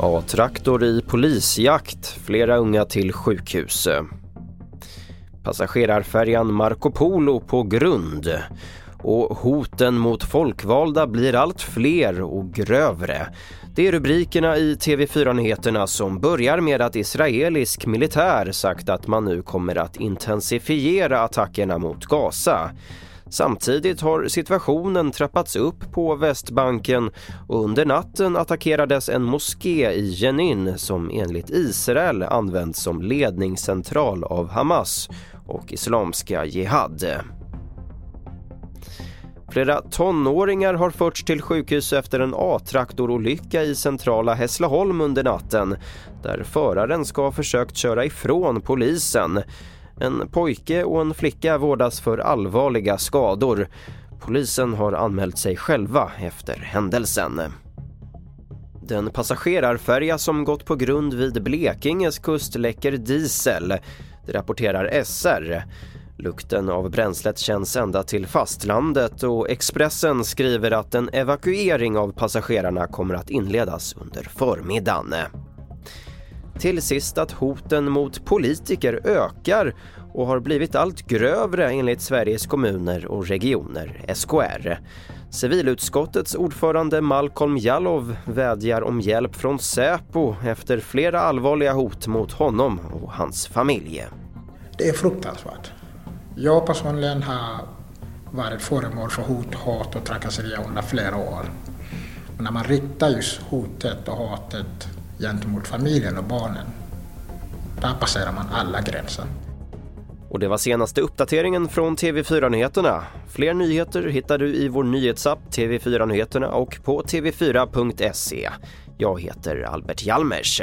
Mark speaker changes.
Speaker 1: A-traktor i polisjakt, flera unga till sjukhus. Passagerarfärjan Marco Polo på grund. Och hoten mot folkvalda blir allt fler och grövre. Det är rubrikerna i TV4-nyheterna som börjar med att israelisk militär sagt att man nu kommer att intensifiera attackerna mot Gaza. Samtidigt har situationen trappats upp på Västbanken och under natten attackerades en moské i Jenin som enligt Israel används som ledningscentral av Hamas och Islamska Jihad. Flera tonåringar har förts till sjukhus efter en A-traktorolycka i centrala Hässleholm under natten där föraren ska ha försökt köra ifrån polisen. En pojke och en flicka vårdas för allvarliga skador. Polisen har anmält sig själva efter händelsen. Den passagerarfärja som gått på grund vid Blekinges kust läcker diesel. Det rapporterar SR. Lukten av bränslet känns ända till fastlandet och Expressen skriver att en evakuering av passagerarna kommer att inledas under förmiddagen. Till sist att hoten mot politiker ökar och har blivit allt grövre enligt Sveriges kommuner och regioner, SKR. Civilutskottets ordförande Malcolm Jallow vädjar om hjälp från Säpo efter flera allvarliga hot mot honom och hans familj.
Speaker 2: Det är fruktansvärt. Jag personligen har varit föremål för hot, hat och trakasserier under flera år. Men när man riktar just hotet och hatet gentemot familjen och barnen, där passerar man alla gränser.
Speaker 1: Och det var senaste uppdateringen från TV4 Nyheterna. Fler nyheter hittar du i vår nyhetsapp TV4 Nyheterna och på tv4.se. Jag heter Albert Hjalmers.